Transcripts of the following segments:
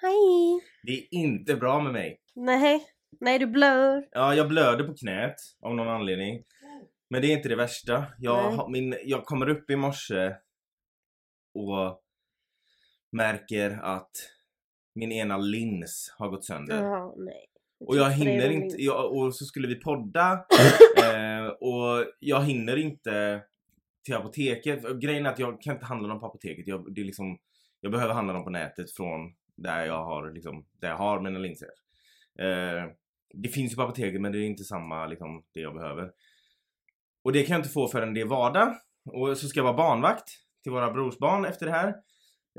Hej! Det är inte bra med mig. Nej, nej du blör. Ja, jag blöder på knät av någon anledning. Men det är inte det värsta. Jag, har- min, jag kommer upp i morse och märker att min ena lins har gått sönder. Jaha, nej. Och jag hinner inte, jag, och så skulle vi podda eh, och jag hinner inte till apoteket. Och Grejen är att jag kan inte handla dem på apoteket. Jag, det är liksom, jag behöver handla dem på nätet från där jag har, liksom, där jag har mina linser. Eh, det finns ju på apoteket men det är inte samma liksom, det jag behöver. Och det kan jag inte få förrän det är vardag. Och så ska jag vara barnvakt till våra brorsbarn efter det här.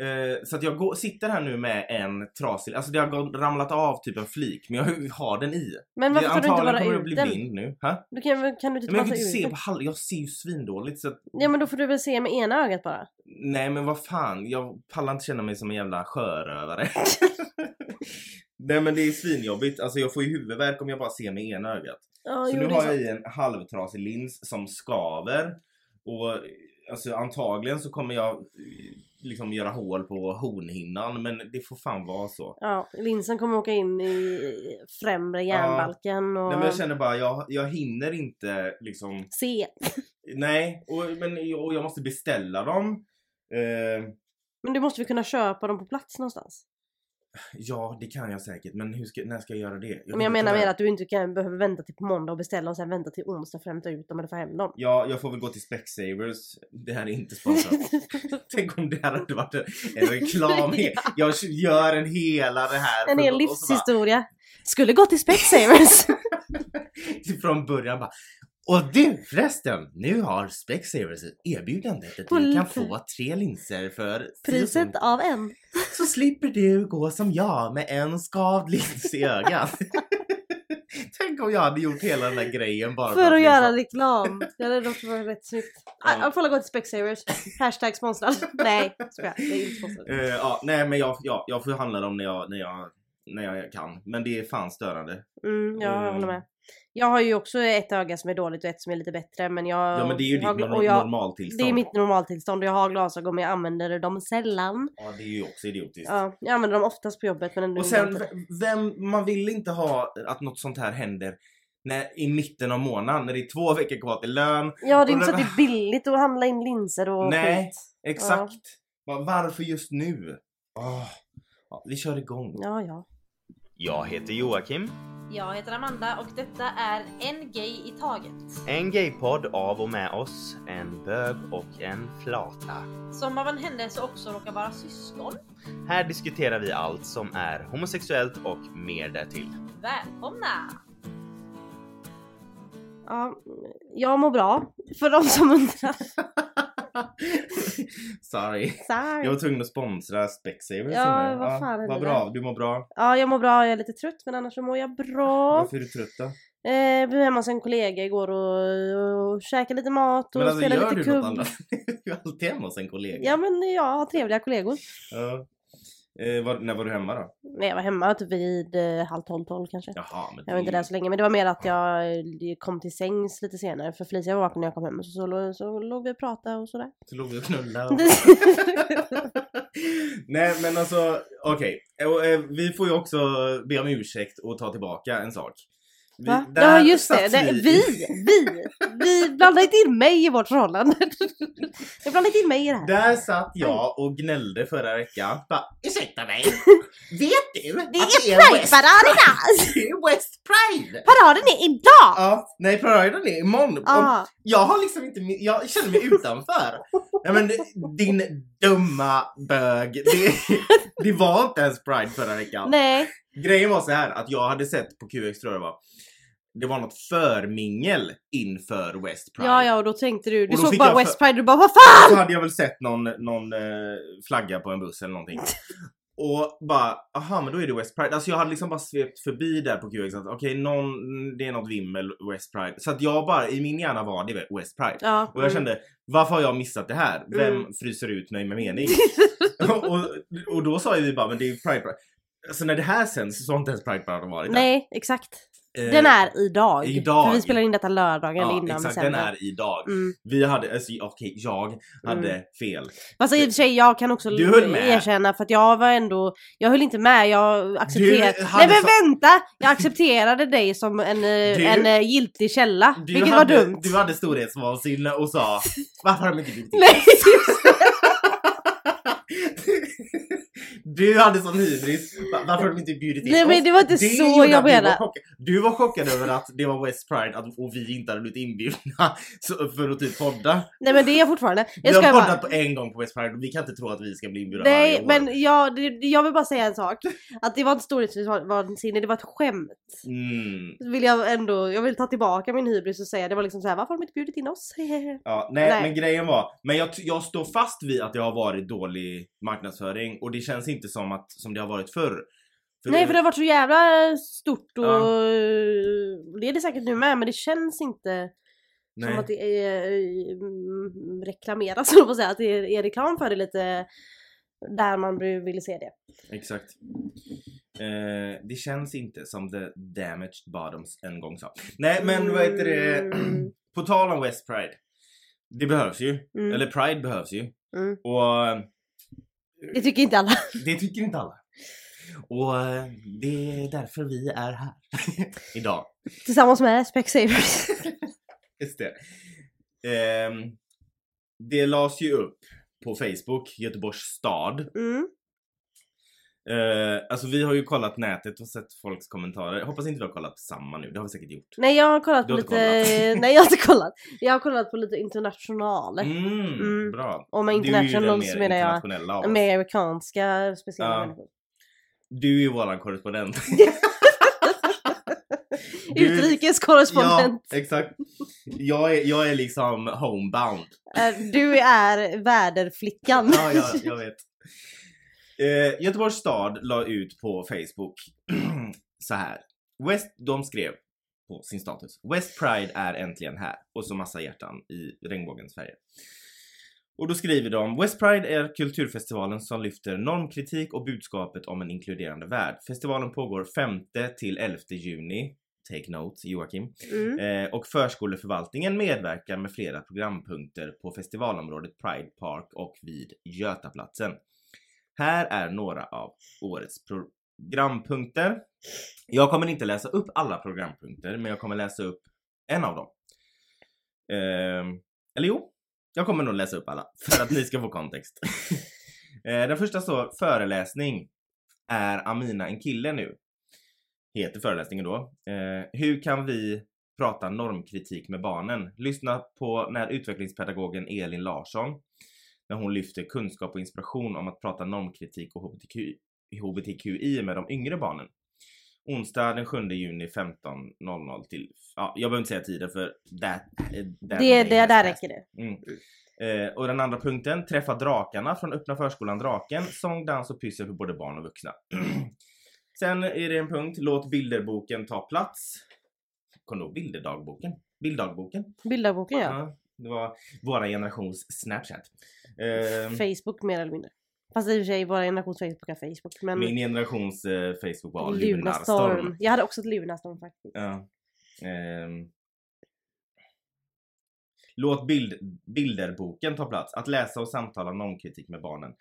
Eh, så att jag går, sitter här nu med en trasig, alltså det har ramlat av typ en flik men jag har den i. Men varför tar du inte bara kommer ut bli den? blind nu. Ha? Du kan, kan du inte Men jag kan inte se på halv, jag ser ju svindåligt så att, Ja men då får du väl se med ena ögat bara. Nej men vad fan, jag pallar inte känna mig som en jävla sjörövare. nej men det är svinjobbigt, alltså jag får ju huvudvärk om jag bara ser med ena ögat. Ja, Så jo, nu har jag i en halvtrasig lins som skaver. Och alltså antagligen så kommer jag liksom göra hål på hornhinnan men det får fan vara så. Ja, linsen kommer åka in i främre hjärnbalken och Nej men jag känner bara, jag, jag hinner inte liksom se. Nej, och, men, och jag måste beställa dem. Eh, Men du måste väl kunna köpa dem på plats någonstans? Ja, det kan jag säkert. Men hur ska, när ska jag göra det? Men jag menar mer att du inte kan, behöver vänta till på måndag och beställa och sen vänta till onsdag för att hämta ut dem eller få hem dem. Ja, jag får väl gå till Specsavers. Det här är inte sponsrat. Tänk om det här hade varit en, reklam. Jag gör en hela det här. En hel så bara- livshistoria. Skulle gå till Specsavers. Från början bara. Och du förresten, nu har Specsavers ett erbjudande att du kan få tre linser för Priset av en. Så slipper du gå som jag med en skavd lins i ögat. Tänk om jag hade gjort hela den där grejen bara För att liksom- göra reklam. Det hade dock varit rätt snyggt. Ja. Ja. Jag får gå till Specsavers. Hashtag sponsrad. Nej, skojar. Det är inte sponsrad. Eh, ja, nej men jag, ja, jag får handla dem när jag, när, jag, när jag kan. Men det är fan störande. Mm, ja, jag håller med. Jag har ju också ett öga som är dåligt och ett som är lite bättre men jag... Ja men det är ju ditt har- nor- och jag, normaltillstånd. Det är mitt normaltillstånd och jag har glasögon men jag använder dem sällan. Ja det är ju också idiotiskt. Ja, jag använder dem oftast på jobbet men ändå Och inte sen, v- vem, man vill inte ha att något sånt här händer när, i mitten av månaden när det är två veckor kvar till lön. Ja, det är inte så att det är billigt att handla in linser och Nej. skit. Exakt. Va- Varför just nu? Åh. Ja, vi kör igång. Ja, ja. Jag heter Joakim. Jag heter Amanda och detta är En Gay i Taget. En gaypodd av och med oss, en bög och en flata. Som av en händelse också råkar vara syskon. Här diskuterar vi allt som är homosexuellt och mer därtill. Välkomna! ja. Jag mår bra. För de som undrar. Sorry. Sorry. Jag var tvungen att sponsra Specsavers. Ja, vad fan Vad bra, du mår bra. Ja, jag mår bra. Jag är lite trött men annars så mår jag bra. Varför är du trött då? Eh, vi var hemma hos en kollega igår och, och käkade lite mat och Men alltså spelade gör lite du något kubb. annat? Du är alltid hemma hos en kollega. Ja men jag har trevliga kollegor. Ja. Eh, var, när var du hemma då? Nej, jag var hemma typ vid eh, halv tolv, tolv kanske. Jaha, men Jag var inte där så länge men det var mer att jag eh, kom till sängs lite senare för Felicia var vaken när jag kom hem så, så, låg- så låg vi och pratade och sådär. Så låg vi och knullade. och- Nej men alltså okej. Och, eh, Vi får ju också be om ursäkt och ta tillbaka en sak. Vi, Va? Ja just det, det vi, vi, vi blandar inte in mig i vårt förhållande. Jag blandar inte in mig i det här. Där satt jag och gnällde förra veckan. Bara, ursäkta mig. Vet du Det att är West Pride-paraden! Det är West Pride! Paraden är idag! Ja, nej Pride är imorgon. Ah, Jag har liksom inte, jag känner mig utanför. Nej men din dumma bög. Det, det var inte ens Pride förra veckan. nej. Grejen var så här att jag hade sett på QX tror jag det var. Det var något förmingel inför West Pride. Ja ja och då tänkte du, du Och såg bara West Pride och du bara vad fan! Så hade jag väl sett någon, någon eh, flagga på en buss eller någonting. Och bara, aha men då är det West Pride. Alltså jag hade liksom bara svept förbi där på QX att okej, någon, det är något vimmel West Pride. Så att jag bara, i min hjärna var det West Pride. Ja, Och jag mm. kände, varför har jag missat det här? Vem Mm. fryser ut mig med mening? och, och då sa ju vi bara, men det är Pride Pride. Alltså när det här sänds så har inte ens Pride Pride varit där. Nej, exakt. Eh, Den är idag. idag. För vi spelar in detta lördagen Ja innan exakt, den är idag. Mm. Vi hade, alltså okej jag hade Mm. fel. Fast i och för sig, jag kan också Du höll med. erkänna för att jag var ändå, jag höll inte med, jag accepterade. Nej men så- vänta! Jag accepterade dig som en, eh, Du- en eh, giltig källa, vilket hade, var dumt. Du hade storhetsvansinne och sa Varför har de inte in Nej! Du hade sån hybris. Va- Varför har de inte bjudit in Nej oss? men det var inte så gjorde jag att du var menade. chockad. Du var chockad över att det var West Pride att, och vi inte hade blivit inbjudna så, för att typ podda. Nej men det är jag fortfarande. Vi Jag har ska poddat bara... på en gång på West Pride och vi kan inte tro att vi ska bli inbjudna Nej varje år. men jag, det- jag vill bara säga en sak. Att det var inte storhetsvansinne, det var ett skämt. Mm. Vill jag ändå, jag vill ta tillbaka min hybris och säga det var liksom så här, varför har de inte bjudit in oss? Ja, nej, Nej. men grejen var, men jag, jag står fast vid att det har varit dålig marknadsföring och det känns inte som att som det har varit förr. Nej för det har varit så jävla stort och Ja. det är det säkert nu med men det känns inte nej. som att det är mm, reklameras så att säga, att det är, är reklam för det lite där man vill se det. Exakt. Eh, det känns inte som the damaged bottoms en gång sa. Nej men vad heter det? Mm. På tal om West Pride. Det behövs ju. Mm. Eller Pride behövs ju. Mm. Och Det tycker inte alla. det tycker inte alla. Och eh, det är därför vi är här idag. Tillsammans med Specsavers. Just det. Ehm, det lades ju upp på Facebook, Göteborgs stad. Mm. Eh, alltså vi har ju kollat nätet och sett folks kommentarer. Jag hoppas inte vi har kollat på samma nu, det har vi säkert gjort. Nej jag har kollat Du på lite, kollat. nej jag har inte kollat. Jag har kollat på lite international. Mm, Mm. Bra. Och med international så menar jag amerikanska speciella Ja. människor. Du är ju våran korrespondent. Du- Utrikeskorrespondent. Ja, exakt. Jag är, jag är liksom homebound. Eh, Du är väderflickan. Ja, ja jag vet. Eh, Göteborgs stad la ut på Facebook så här. West, de skrev på sin status. West Pride är äntligen här. Och så massa hjärtan i regnbågens färger. Och då skriver de West Pride är kulturfestivalen som lyfter normkritik och budskapet om en inkluderande värld. Festivalen pågår 5 till 11 juni. Take note Joakim. Mm. Eh, och förskoleförvaltningen medverkar med flera programpunkter på festivalområdet Pride Park och vid Götaplatsen. Här är några av årets programpunkter. Jag kommer inte läsa upp alla programpunkter, men jag kommer läsa upp en av dem. Ehm, eller jo, jag kommer nog läsa upp alla för att ni ska få kontext. Eh, Den första står föreläsning. Är Amina en kille nu? Heter föreläsningen då. Eh, hur kan vi prata normkritik med barnen? Lyssna på när utvecklingspedagogen Elin Larsson när hon lyfter kunskap och inspiration om att prata normkritik och HBTQ, HBTQI med de yngre barnen. Onsdag den 7 juni 15.00 till, ja jag behöver inte säga tiden för that, eh, that Det, det, där räcker det. Mm. Eh, och den andra punkten, träffa drakarna från öppna förskolan Draken, sång, dans och pyssel för både barn och vuxna. Sen är det en punkt, låt bilderboken ta plats. Kommer du ihåg bilderdagboken? Bilddagboken? Bilderboken ja. Ja, det var våra generations snapchat. Eh, Facebook mer eller mindre. Fast i och för sig, våra generations Facebook är Facebook. Men min generations eh, Facebook var Lunarstorm. Lunarstorm. Jag hade också ett Lunarstorm faktiskt. Ja. Ehm. Låt bild, bilderboken ta plats. Att läsa och samtala normkritik med barnen.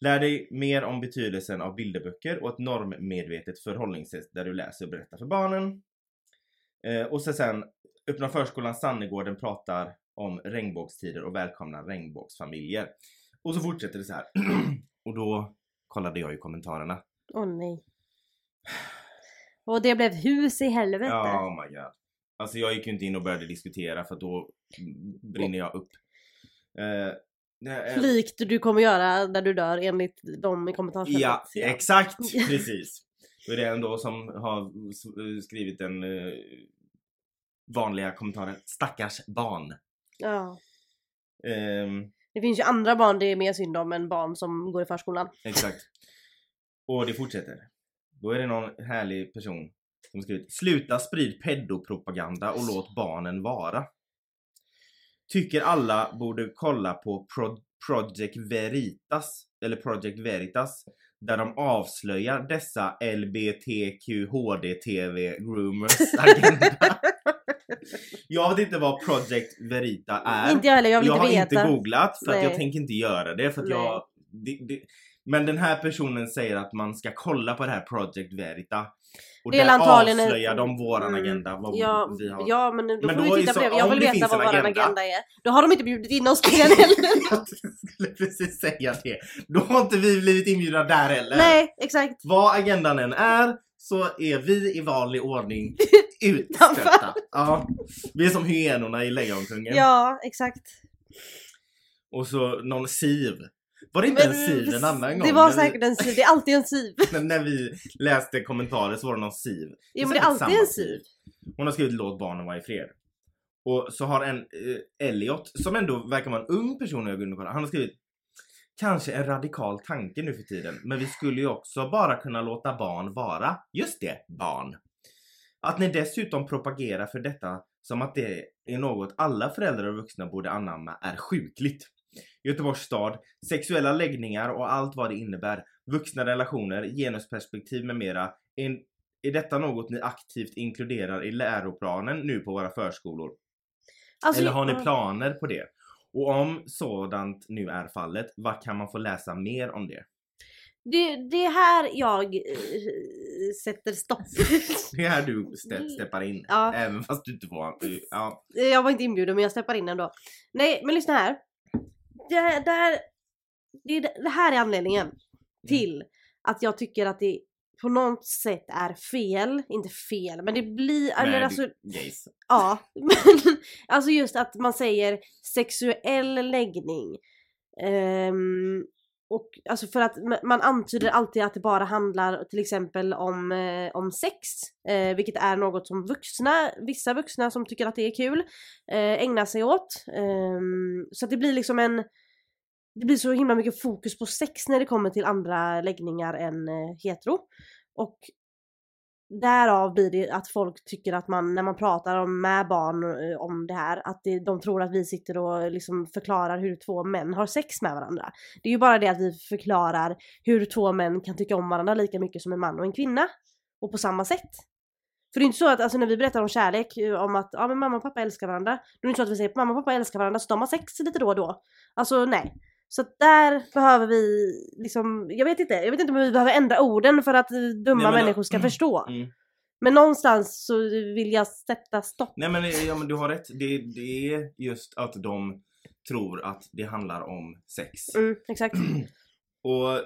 Lär dig mer om betydelsen av bilderböcker och ett normmedvetet förhållningssätt där du läser och berättar för barnen. Eh, och så sen Öppna förskolan Sannegården pratar om regnbågstider och välkomnar regnbågsfamiljer. Och så fortsätter det så här. och då kollade jag i kommentarerna. Åh nej. Och det blev hus i helvete. Ja, oh my god. Alltså jag gick ju inte in och började diskutera för då brinner jag upp. Eh, nej, eh, Likt du kommer göra när du dör enligt dem i kommentarsfältet. ja, exakt precis. Är det en då som har s- skrivit den eh, vanliga kommentaren Stackars barn. Ja. Ehm, Det finns ju andra barn det är mer synd om än barn som går i förskolan. exakt. Och det fortsätter. Då är det någon härlig person som skrivit Sluta sprid pedopropaganda och låt barnen vara. Tycker alla borde kolla på Pro- Project Veritas, eller Project Veritas, där de avslöjar dessa LBTQHDTV groomers agenda. Jag vet inte vad Project Verita är. Inte jag heller, jag vill jag inte har veta. inte googlat för jag tänker inte göra det för att Nej. jag... Det, det, men den här personen säger att man ska kolla på det här Project Verita. Och Det är där antagligen en- avslöjar de våran Mm. agenda. Vad Ja, vi har. ja men då Men får vi titta så- på det. Jag vill veta vad en vår agenda. agenda. är. Då har de inte bjudit in oss till den heller. Jag skulle precis säga det. Då har inte vi blivit inbjudna där heller. Nej, exakt. Vad agendan än är så är vi i vanlig ordning utstötta. ja. Vi är som hyenorna i Lejonkungen. Ja, exakt. Och så någon siv. Var det inte Men- en siv en annan gång? Det var när vi- säkert en siv. Det är alltid en siv. när- vi läste kommentarer så var det någon siv. Jo men det är säkert alltid en siv. Hon har skrivit låt barnen vara i fred. Och så har en eh, Elliot, som ändå verkar vara en ung person när jag går han har skrivit Kanske en radikal tanke nu för tiden, men vi skulle ju också bara kunna låta barn vara, just det, barn. Att ni dessutom propagerar för detta som att det är något alla föräldrar och vuxna borde anamma är sjukligt. Göteborgs stad, sexuella läggningar och allt vad det innebär, vuxna relationer, genusperspektiv med mera. Är, är detta något ni aktivt inkluderar i läroplanen nu på våra förskolor? Alltså, Eller har ni planer på det? Och om sådant nu är fallet, vad kan man få läsa mer om det? Det, det är här jag eh, sätter stopp. Det är här du ste- steppar in. Ja. Även fast du inte får... Ja. jag var inte inbjuden men jag steppar in ändå. Nej men lyssna här. Det, där, det, det här är anledningen Mm. till att jag tycker att det på något sätt är fel. Inte fel men det blir... Eller Med alltså, gays. Ja, men alltså just att man säger sexuell läggning. Ehm, och alltså för att ma- man antyder alltid att det bara handlar till exempel om, eh, om sex. Eh, vilket är något som vuxna, vissa vuxna som tycker att det är kul, eh, ägnar sig åt. Ehm, så att det blir liksom en det blir så himla mycket fokus på sex när det kommer till andra läggningar än eh, hetero. Och därav blir det att folk tycker att man, när man pratar om, med barn eh, om det här, att det, de tror att vi sitter och eh, liksom förklarar hur två män har sex med varandra. Det är ju bara det att vi förklarar hur två män kan tycka om varandra lika mycket som en man och en kvinna. Och på samma sätt. För det är inte så att alltså, när vi berättar om kärlek, om att ja, men mamma och pappa älskar varandra, då är det inte så att vi säger att mamma och pappa älskar varandra så de har sex lite då och då. Alltså nej. Så där behöver vi liksom, jag vet inte, jag vet inte om vi behöver ändra orden för att eh, dumma Nej, men- människor ska förstå. Mm. Men någonstans så vill jag sätta stopp. Nej men, ja, men du har rätt. Det, det är just att de tror att det handlar om sex. Mm, exakt. Och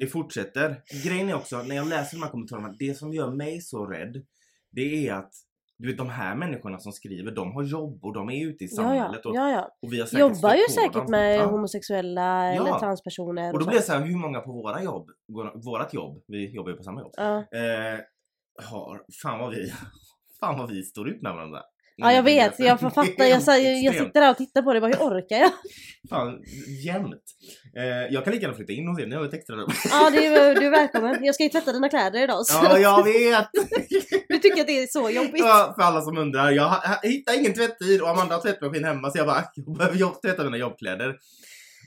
det fortsätter. Grejen är också, när jag läser de här kommentarerna, det som gör mig så rädd, det är att du vet de här människorna som skriver, de har jobb och de är ute i samhället. ja, ja, ja. och vi har säkert Jobbar ju säkert dem. med homosexuella eller transpersoner. Och då blir det så här, hur många på våra jobb, vårat jobb, vi jobbar ju på samma jobb, eh, har, fan vad vi, fan vad vi står ut med varandra. Ja jag vet, jag fattar. Jag, jag, jag sitter där och tittar på det, bara hur orkar jag? Fan, jämt. Eh, jag kan lika gärna flytta in hos er, ni har ett extra rum. Ja du, du är välkommen. Jag ska ju tvätta dina kläder idag. Så. Ja, jag vet! Du tycker att det är så jobbigt? Ja, för alla som undrar. Jag ha- hittar ingen tvättid och Amanda har tvättmaskin hemma så jag bara, jag behöver jobb, tvätta mina jobbkläder.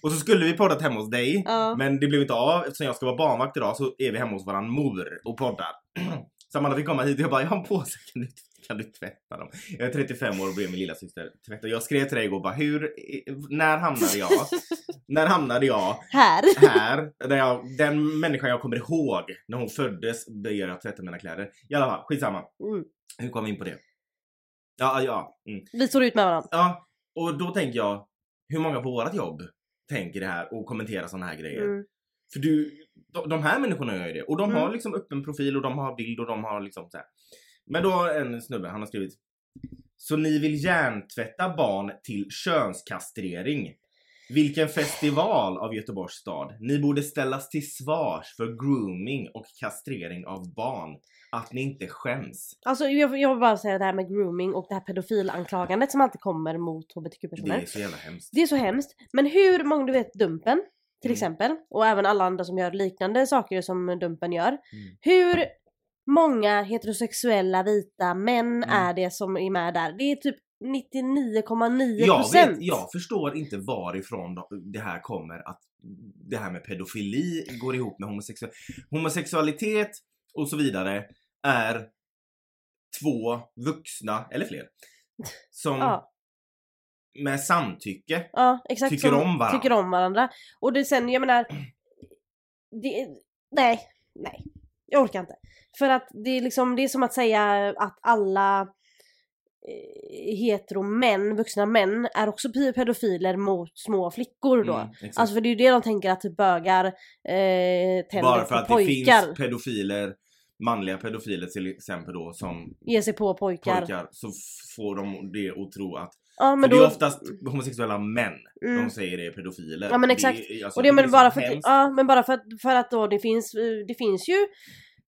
Och så skulle vi poddat hemma hos dig, Ja. men det blev inte av. Eftersom jag ska vara barnvakt idag så är vi hemma hos våran mor och poddar. Så Amanda fick komma hit och jag bara, jag har en påse, kan du, kan du tvätta dem? Jag är 35 år och ber min lilla syster tvätta. Jag skrev till dig igår bara, hur, när hamnade jag? när hamnade jag Här. här, där jag, den människan jag kommer ihåg när hon föddes ber jag tvätta mina kläder. I alla fall, skitsamma. Mm. Hur kom vi in på det? Ja, ja. Mm. Vi står ut med varandra. Ja, och då tänker jag, hur många på vårat jobb tänker det här och kommenterar såna här grejer? Mm. För du, de, de här människorna gör ju det. Och de Mm. har liksom öppen profil och de har bild och de har liksom så här. Men då har en snubbe, han har skrivit Så ni vill hjärntvätta barn till könskastrering? Vilken festival av Göteborgs stad. Ni borde ställas till svars för grooming och kastrering av barn. Att ni inte skäms. Alltså jag, jag vill bara säga det här med grooming och det här pedofilanklagandet som alltid kommer mot Det hbtq-personer. är så jävla hemskt. Det är så hemskt. Men hur många, du vet Dumpen till Mm. exempel och även alla andra som gör liknande saker som Dumpen gör. Mm. Hur många heterosexuella vita män Mm. är det som är med där? Det är typ 99,9 Jag, procent. vet, jag förstår inte varifrån de- det här kommer att det här med pedofili går ihop med homosexualitet. Homosexualitet och så vidare är två vuxna, eller fler, som Ja, med samtycke ja exakt. Tycker om varandra. Tycker om varandra. Och det sen, jag menar. Det, nej, nej. Jag orkar inte. För att det är liksom, det är som att säga att alla eh, heteromän, vuxna män, är också pe- pedofiler mot små flickor då. Mm. Alltså för det är ju det de tänker att bögar eh, tänder Bara för att det pojkar. finns pedofiler, manliga pedofiler till exempel då som Ger sig på pojkar. pojkar så får de det att tro att Ja för men det då... är oftast homosexuella män mm. de säger är pedofiler. Ja, men exakt. Det alltså, Och det men tycker bara för att, ja, men bara för att, för att då det finns, det finns ju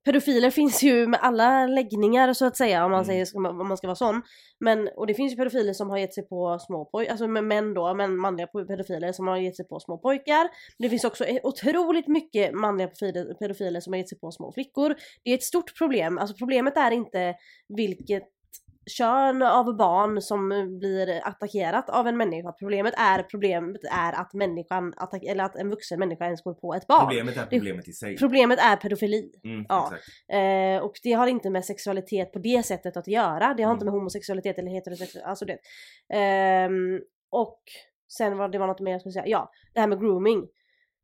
Pedofiler finns ju med alla läggningar så att säga om man Mm. säger om man ska vara sån. Men, och det finns ju pedofiler som har gett sig på små pojkar, alltså med män då, men manliga pedofiler som har gett sig på små pojkar. Det finns också e- otroligt mycket manliga pedofiler som har gett sig på små flickor. Det är ett stort problem, alltså problemet är inte vilket kön av barn som blir attackerat av en människa. Problemet är, problemet är att människan, attack, eller att en vuxen människa ens går på ett barn. Problemet är problemet i sig. Problemet är pedofili. Mm, Ja. Eh, och det har inte med sexualitet på det sättet att göra. Det har inte Mm. med homosexualitet eller heterosexualitet, alltså det. Ehm, och sen var det var något mer jag skulle säga. Ja, det här med grooming.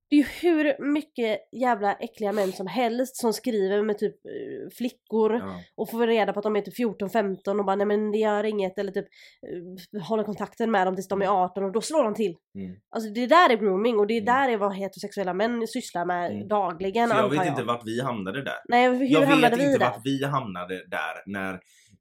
Det är ju hur mycket jävla äckliga män som helst som skriver med typ eh, flickor Ja. och får reda på att de är typ 14-15 och bara nej men det gör inget eller typ eh, håller kontakten med dem tills de är 18 och då slår de till. Mm. Alltså det där är grooming och det Mm. där är vad heterosexuella män sysslar med Mm. dagligen Så jag vet jag. inte vart vi hamnade där. Nej hur jag hamnade vet vi inte där? vart vi hamnade där när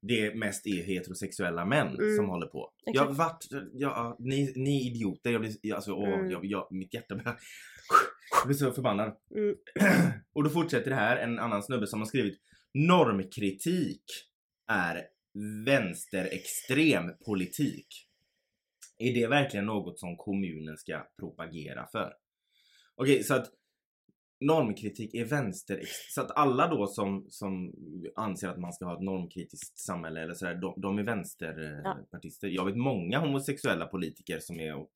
det mest är heterosexuella män Mm. som håller på. Exakt. Jag vart, ja, ni, ni idioter, jag blir, alltså, åh, Mm. jag, jag, mitt hjärta börjar... Jag blir så förbannad. Mm. Och då fortsätter det här, en annan snubbe som har skrivit Normkritik är vänsterextrem politik. Är det verkligen något som kommunen ska propagera för? Okej, så att normkritik är vänster så att alla då som, som anser att man ska ha ett normkritiskt samhälle eller sådär, de, de är Ja. vänsterpartister. Jag vet många homosexuella politiker som är åt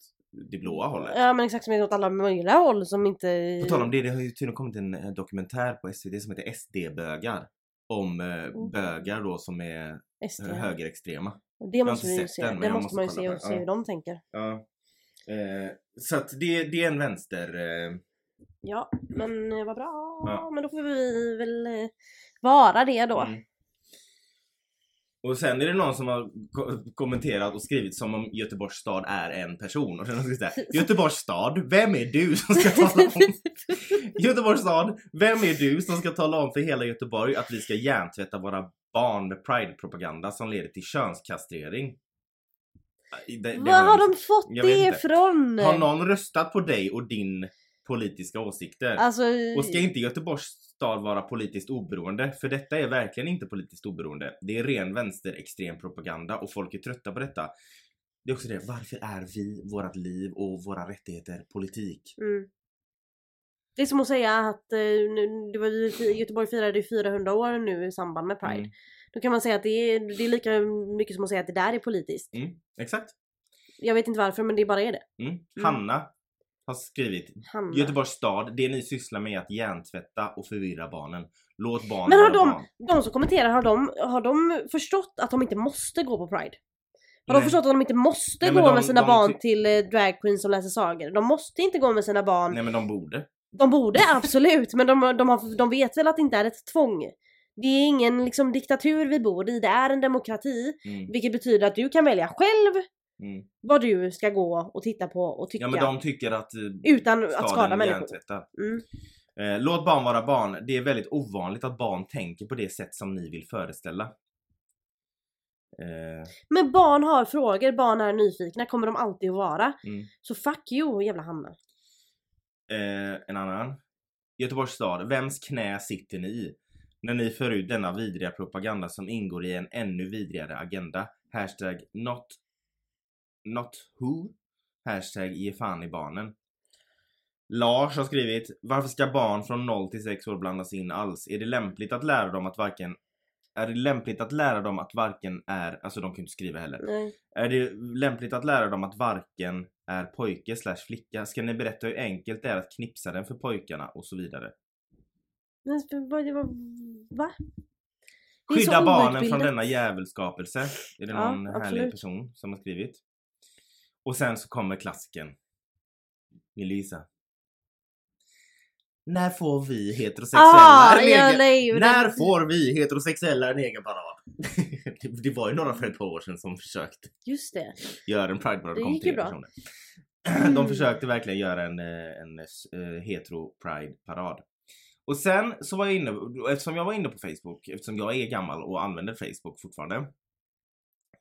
det blåa hållet. Ja men exakt som är åt alla möjliga håll som inte... På tal om det, det har ju tydligen kommit en eh, dokumentär på SVT som heter SD-bögar. Om eh, Mm. bögar då som är SD. eh, högerextrema. Och det måste vi se. den, det måste måste man ju se och se Ja. hur de tänker. Ja. Eh, så att det, det är en vänster... Eh, Ja men eh, vad bra. Ja. Men då får vi väl eh, vara det då. Mm. Och sen är det någon som har ko- kommenterat och skrivit som om Göteborgs stad är en person. Och sen har skrivit såhär, Göteborgs stad, vem är du som ska tala om... Göteborgs stad, vem är du som ska tala om för hela Göteborg att vi ska hjärntvätta våra barn med pride-propaganda som leder till könskastrering? Det, det Var har de fått Jag vet det ifrån? Har någon röstat på dig och din politiska åsikter? Alltså... Och ska inte Göteborgs stad vara politiskt oberoende? För detta är verkligen inte politiskt oberoende. Det är ren vänsterextrem propaganda och folk är trötta på detta. Det är också det, varför är vi, vårat liv och våra rättigheter politik? Mm. Det är som att säga att eh, nu- det var, Göteborg firade ju 400 år nu i samband med Pride. Mm. Då kan man säga att det är, det är lika mycket som att säga att det där är politiskt. Mm, exakt. Jag vet inte varför men det bara är det. Mm. Hanna har skrivit Hanna. Göteborgs stad, det ni sysslar med är att hjärntvätta och förvirra barnen. Låt barn Men har de, barn. de som kommenterar, har de, har de förstått att de inte måste gå på Pride? Har de Nej. förstått att de inte måste Nej, gå de- med sina de barn till eh, drag queens som läser sagor? De måste inte gå med sina barn. Nej men de borde. De borde absolut, men de, de, har, de vet väl att det inte är ett tvång. Det är ingen liksom, diktatur vi bor i, det är en demokrati. Mm. Vilket betyder att du kan välja själv Mm. vad du ska gå och titta på och tycka. Ja men de tycker att eh, Utan att skada människor. Mm. Eh, låt barn vara barn. Det är väldigt ovanligt att barn tänker på det sätt som ni vill föreställa. Eh, Men barn har frågor, barn är nyfikna, kommer de alltid att vara. mm. Så fuck you jävla Hanna. eh, en annan. Göteborgs stad. Vems knä sitter ni i? När ni för ut denna vidriga propaganda som ingår i en ännu vidrigare agenda. Hashtag not, not who. Hashtag ge fan i barnen. Lars har skrivit Varför ska barn från 0 till 6 år blandas in alls? Är det lämpligt att lära dem att varken är det lämpligt att lära dem att varken är, alltså de kan inte skriva heller. Nej. Är det lämpligt att lära dem att varken är pojke slash flicka? Ska ni berätta hur enkelt det är att knipsa den för pojkarna och så vidare? Men vad, var, va? Skydda barnen från denna djävulskapelse. Är det Ja, någon härlig absolut. person som har skrivit? Och sen så kommer klassiken. Elisa. När får vi heterosexuella Ah, en egen... När får vi heterosexuella en egen parad? det, det var ju några för ett par år sedan som försökte Just det. göra en prideparad. Det gick ju bra. Mm. De försökte verkligen göra en, eh, en eh, hetero pride parad. Och sen så var jag inne, eftersom jag var inne på Facebook, eftersom jag är gammal och använder Facebook fortfarande.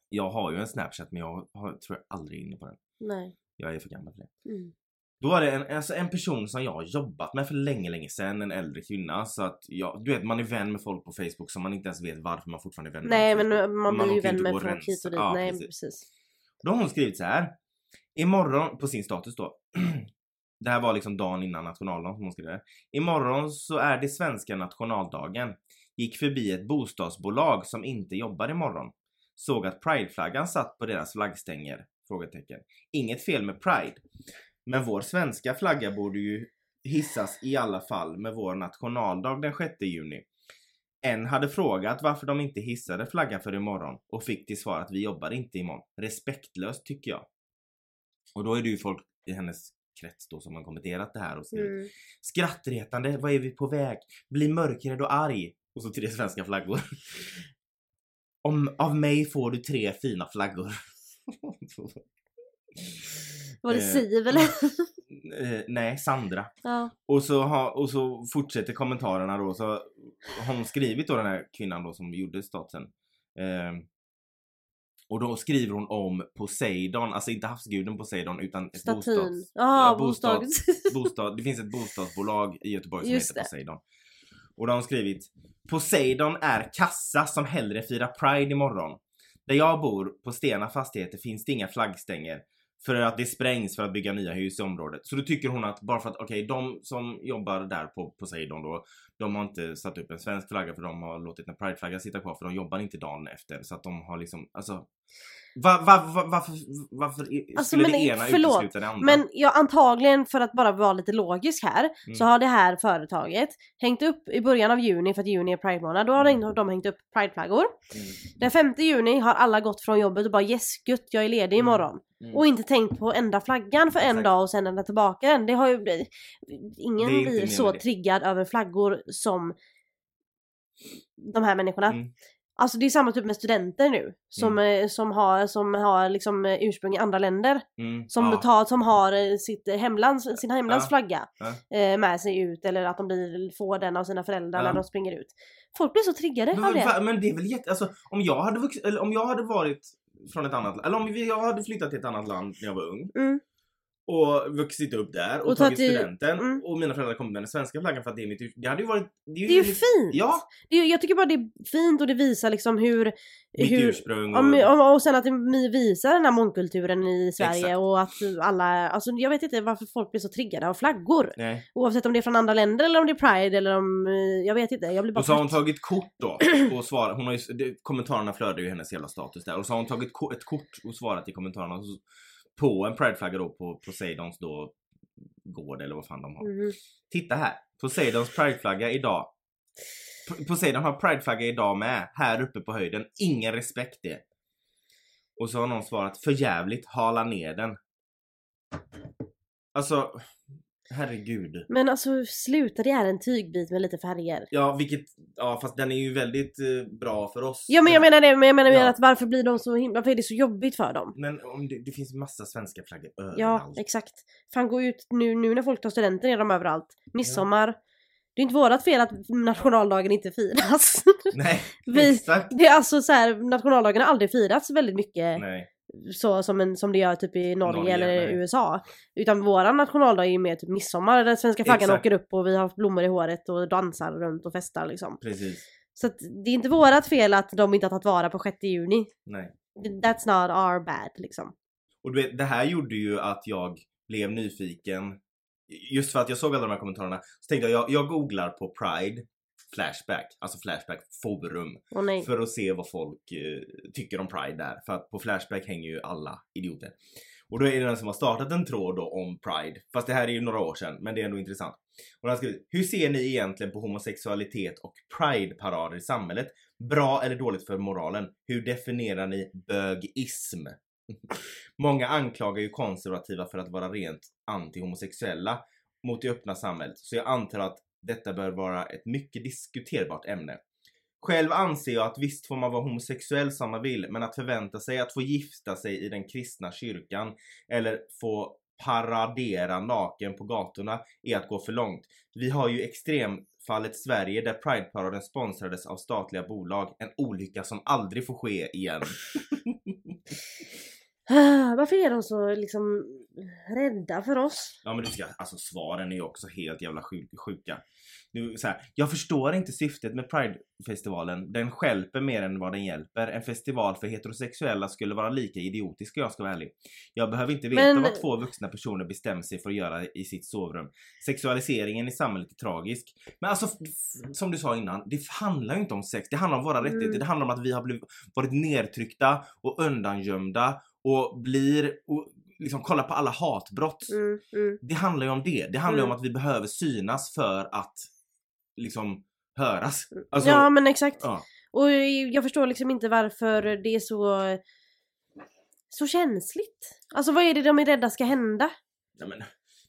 Jag har ju en Snapchat men jag har, tror jag aldrig är inne på den. Nej. Jag är för gammal för det. Mm. Då var det en, alltså en person som jag har jobbat med för länge, länge sedan, en äldre kvinna. Så att jag, du vet man är vän med folk på Facebook som man inte ens vet varför man fortfarande är vän med. Nej men man Man blir ju vän med folk hit och dit. Ja, Nej precis. precis. Då har hon skrivit så här. Imorgon, på sin status då. Det här var liksom dagen innan nationaldagen som hon skrev det. Imorgon så är det svenska nationaldagen. Gick förbi ett bostadsbolag som inte jobbar imorgon. Såg att prideflaggan satt på deras flaggstänger? Frågetecken. Inget fel med pride. Men vår svenska flagga borde ju hissas i alla fall med vår nationaldag den 6 juni. En hade frågat varför de inte hissade flaggan för imorgon och fick till svar att vi jobbar inte imorgon. Respektlöst tycker jag. Och då är det ju folk i hennes krets då som har kommenterat det här och skrivit Mm. Skrattretande, vad är vi på väg? Bli mörkrädd och arg. Och så tre svenska flaggor. Om, av mig får du tre fina flaggor. Var det Eh, Siv eller? Eh, nej, Sandra. ja. Och så, ha, och så fortsätter kommentarerna då. Så har hon skrivit då den här kvinnan då som gjorde statusen. Eh, och då skriver hon om Poseidon, alltså inte havsguden Poseidon utan ett Statyn. bostads... Ja, ja, bostad- bostad, det finns ett bostadsbolag i Göteborg som Just heter det. Och då har skrivit Poseidon är kassa som hellre firar Pride imorgon. Där jag bor, på Stena fastigheter, finns det inga flaggstänger. För att det sprängs för att bygga nya hus i området. Så då tycker hon att bara för att, okej, de som jobbar där på Poseidon då, de har inte satt upp en svensk flagga för de har låtit en prideflagga sitta kvar för de jobbar inte dagen efter. Så att de har liksom, alltså va, va, va, varför, varför Alltså, skulle men det ena förlåt, utesluta det andra? Men ja, antagligen för att bara vara lite logisk här så Mm. har det här företaget hängt upp i början av juni för att juni är Pride månad. Då har Mm. de hängt upp Prideflaggor. Mm. Den 5 juni har alla gått från jobbet och bara yes gött jag är ledig Mm. imorgon. Mm. Och inte tänkt på att ändra flaggan för en Exakt. dag och sen ändra tillbaka den. Det har ju blivit... Ingen blir så triggad över flaggor som de här människorna. Mm. Alltså det är samma typ med studenter nu som, eh, som har, som har liksom eh, ursprung i andra länder. Mm. Som, ja. tar, som har eh, sitt hemlands, sin hemlands Ja. flagga Ja. eh, med sig ut eller att de blir, får den av sina föräldrar när de springer ut. Folk blir så triggade Men, av det. men det är väl jätte... Alltså om jag hade vux- eller om jag hade varit från ett annat eller om jag hade flyttat till ett annat land när jag var ung. Mm. Och vuxit upp där och, Och tagit studenten mm. och mina föräldrar kommit med den svenska flaggan för att det är mitt Det hade ju varit... Det är Det är ju fint! Ja! Det är, jag tycker bara det är fint och det visar liksom hur... Mitt hur ursprung och... om, och sen att det visar den här mångkulturen i Sverige Exakt. och att alla, alltså jag vet inte varför folk blir så triggade av flaggor. Nej. Oavsett om det är från andra länder eller om det är Pride eller om, jag vet inte, jag blir bara Och så har hon tagit kort då och svarat. Hon har ju, det, kommentarerna flödar ju hennes jävla status där. Och så har hon tagit ko- ett kort och svarat i kommentarerna så- på en prideflagga då på Poseidons då gård eller vad fan de har. Mhm. Titta här! Poseidons prideflagga idag. P- Poseidon har prideflagga idag med. Här uppe på höjden. Ingen respekt det. Och så har någon svarat för jävligt hala ner den. Alltså, herregud. Men alltså sluta, det är en tygbit med lite färger. Ja, vilket, ja fast den är ju väldigt eh, bra för oss. Ja men jag menar det, men jag menar Ja. att varför blir de så himla, varför är det så jobbigt för dem? Men om det, det finns massa svenska flaggor Ja, överallt. exakt. Fan gå ut nu, nu när folk tar studenten är de överallt. Midsommar. Det är inte vårat fel att nationaldagen inte firas. Nej, Vi- exakt. det är alltså så här, nationaldagen har aldrig firats väldigt mycket Nej. Så som, en, som det gör typ i Norge, Norge, eller nej. USA. Utan våran nationaldag är ju mer typ midsommar där svenska flaggan åker upp och vi har blommor i håret och dansar runt och festar liksom. Precis. Så att det är inte vårat fel att de inte har tagit vara på 6 juni. Nej. That's not our bad liksom. Och du vet, det här gjorde ju att jag blev nyfiken. Just för att jag såg alla de här kommentarerna så tänkte jag, jag, jag googlar på Pride Flashback, alltså Flashback forum. Nej. För att se vad folk eh, tycker om Pride där. För att på Flashback hänger ju alla idioter. Och då är det någon som har startat en tråd då om Pride. Fast det här är ju några år sedan, men det är ändå intressant. Och han har skrivit, hur ser ni egentligen på homosexualitet och Pride-parader i samhället? Bra eller dåligt för moralen? Hur definierar ni bögism? Många anklagar ju konservativa för att vara rent anti-homosexuella mot det öppna samhället. Så jag antar att detta bör vara ett mycket diskuterbart ämne. Själv anser jag att visst får man vara homosexuell som man vill, men att förvänta sig att få gifta sig i den kristna kyrkan eller få paradera naken på gatorna är att gå för långt. Vi har ju extremfallet Sverige där Pride-paraden sponsrades av statliga bolag. En olycka som aldrig får ske igen. Ah, Varför är de så liksom rädda för oss? Ja men du ska, alltså svaren är ju också helt jävla sjuk, sjuka. Nu, så här, jag förstår inte syftet med Pride-festivalen. Den skälper mer än vad den hjälper. En festival för heterosexuella skulle vara lika idiotisk om jag ska vara ärlig. Jag behöver inte veta Men- vad två vuxna personer bestämt sig för att göra i sitt sovrum. Sexualiseringen i samhället är tragisk. Men alltså, som du sa innan, det handlar ju inte om sex. Det handlar om våra Mm. rättigheter. Det handlar om att vi har blivit, varit nedtryckta och undangömda och blir, och liksom kolla på alla hatbrott. Mm, mm. Det handlar ju om det. Det handlar ju Mm. om att vi behöver synas för att liksom höras. Alltså, ja men exakt. ja. Och jag förstår liksom inte varför det är så så känsligt. Alltså vad är det de är rädda ska hända? Nej, men,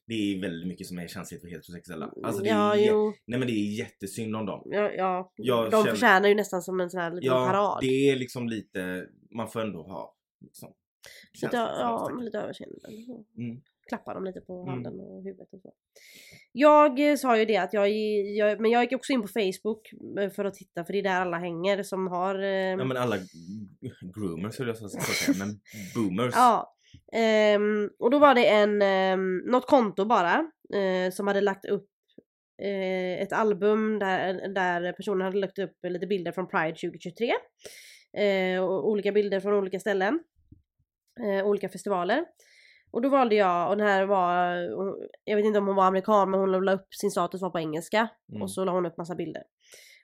det är väldigt mycket som är känsligt för heterosexuella. Alltså, det, ja, är, jo. nej, men det är jättesynd om dem. Ja, ja. Jag de känner- förtjänar ju nästan som en sån här liten Ja, parad. det är liksom lite, man får ändå ha liksom, Lite, ja, lite överseende. Mm. Klappa dem lite på Mm. handen och huvudet och så. Jag eh, sa ju det att jag, jag, men jag gick också in på Facebook eh, för att titta för det är där alla hänger som har... eh, Ja men alla groomers höll jag så att säga, men boomers. Ja. Ehm, och då var det en, um, något konto bara eh, som hade lagt upp eh, ett album där, där personen hade lagt upp lite bilder från Pride 2023. Eh, och olika bilder från olika ställen. Eh, olika festivaler. Och då valde jag, och den här var, jag vet inte om hon var amerikan men hon la upp sin status var på engelska. Mm. Och så la hon upp massa bilder.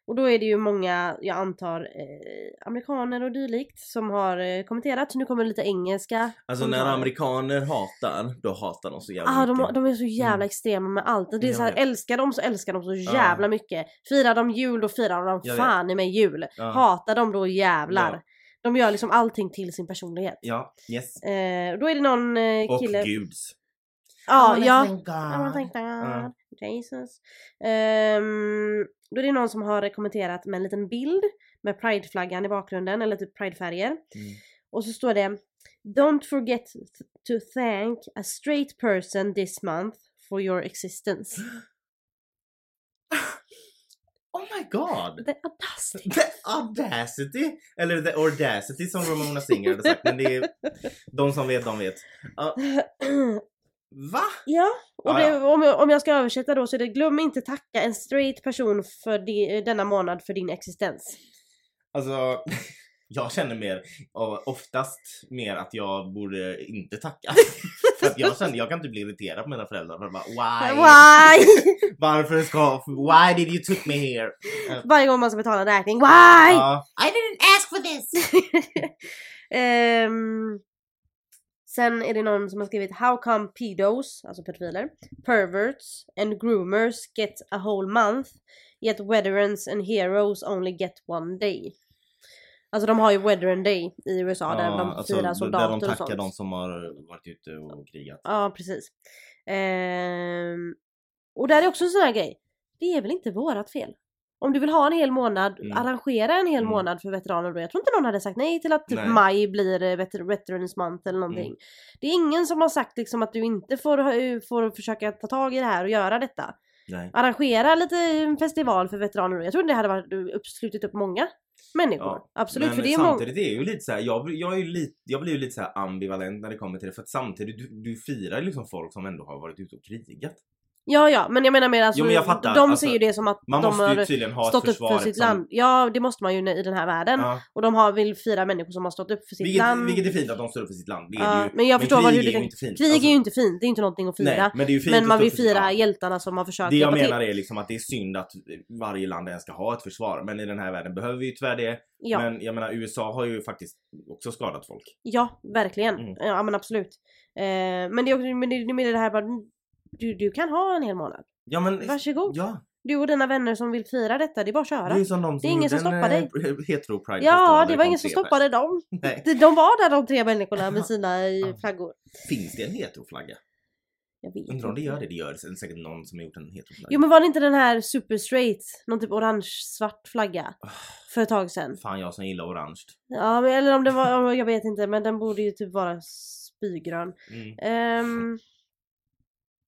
Och då är det ju många, jag antar, eh, amerikaner och dylikt som har eh, kommenterat. Nu kommer lite engelska. Alltså när amerikaner hatar, då hatar de så jävla Ah, de, mycket. de är så jävla Mm. extrema med allt. Det är Jag så här, vet. älskar de så älskar de så jävla mycket. Firar de jul då firar de Jag fan i mig jul. Ja. Hatar de då jävlar. Ja. De gör liksom allting till sin personlighet. Ja, yes. Eh, då är det någon eh, Och kille. guds. Ja, ja. thank God. I wanna thank God. Ja. Jesus. Ehm, då är det någon som har kommenterat med en liten bild med prideflaggan i bakgrunden eller typ pridefärger. Mm. Och så står det Don't forget to thank a straight person this month for your existence. Oh my god! The audacity. The audacity! Eller the audacity som Ramona Singer hade sagt. Men det är de som vet, de vet. Ja, va? ja, och det. Om, jag, om jag ska översätta då så är det glöm inte tacka en straight person för di, denna månad för din existens. Alltså, jag känner mer, oftast mer att jag borde inte tacka. Jag känner, jag kan inte bli irriterad på mina föräldrar för bara why? Why? Varför ska, why did you took me here? Varje gång man ska betala en räkning. Why? Ja, I didn't ask for this! Ehm, sen är det någon som har skrivit How come pedos, alltså pedofiler, perverts and groomers get a whole month yet veterans and heroes only get one day. Alltså de har ju Veteran Day i USA där de alltså, firar där soldater de och tackar sånt. de som har varit ute och krigat. Ja precis. Ehm, och där är också en sån här grej. Det är väl inte vårat fel? Om du vill ha en hel månad, Mm. arrangera en hel Mm. månad för veteraner då. Jag tror inte någon hade sagt nej till att typ Nej. maj blir eh, veter- Veterans Month eller någonting. Mm. Det är ingen som har sagt liksom att du inte får, ha- får försöka ta tag i det här och göra detta. Nej. Arrangera lite en festival för veteraner då. Jag tror det hade varit upp, slutit upp många människor. Ja, Absolut, Men för det är samtidigt är ju lite så här, jag, jag, är ju lite, jag blir ju lite så ambivalent när det kommer till det. För att samtidigt, du, du firar liksom folk som ändå har varit ute och krigat. Ja ja, men jag menar mer alltså, Jo, men jag fattar. de Alltså, ser ju det som att Man de måste ju har tydligen ha ett stått upp för sitt eftersom- land. Ja det måste man ju i den här världen. Ja. Och de har väl fyra människor som har stått upp för sitt Vilket, land. vilket är fint att de står upp för sitt land. Det är Ja, det ju. men jag förstår krig vad hur är du ju inte fint. Krig Alltså, är ju inte fint, det är inte någonting att fira. Nej, men det är ju fint men man vill fira hjältarna som har försökt Det jag menar till. är liksom att det är synd att varje land ens ska ha ett försvar. Men i den här världen behöver vi ju tyvärr det. Ja, Men jag menar USA har ju faktiskt också skadat folk. ja verkligen. Mm. Ja men absolut. Eh, men det är också men det, det, det här bara, du, du kan ha en hel månad. Ja men... Varsågod. Ja, Du och dina vänner som vill fira detta, det är bara att köra. det är som de som Det är ingen som stoppar eh, hetero pride Ja, det var ingen som stoppade dem. Nej. De de var där de tre människorna med sina eh, flaggor. Finns det en heteroflagga? Jag vet Undrar om det gör det. Det gör det. Säkert någon som har gjort en heteroflagga. Jo men var det inte den här super straight, någon typ orange-svart flagga? Ah. För ett tag sedan. Fan jag som gillar orange. Ja men, eller om det var, jag vet inte men den borde ju typ vara spygrön. Mm. Ehm,